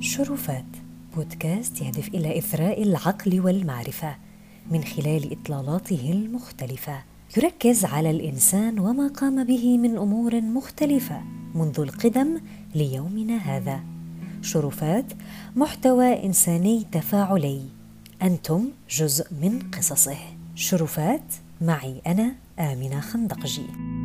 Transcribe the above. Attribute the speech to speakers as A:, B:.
A: شرفات. بودكاست يهدف إلى إثراء العقل والمعرفة من خلال إطلالاته المختلفة. يركز على الإنسان وما قام به من أمور مختلفة منذ القدم ليومنا هذا. شرفات محتوى إنساني تفاعلي. أنتم جزء من قصصه. شرفات معي أنا آمنة خندقجي.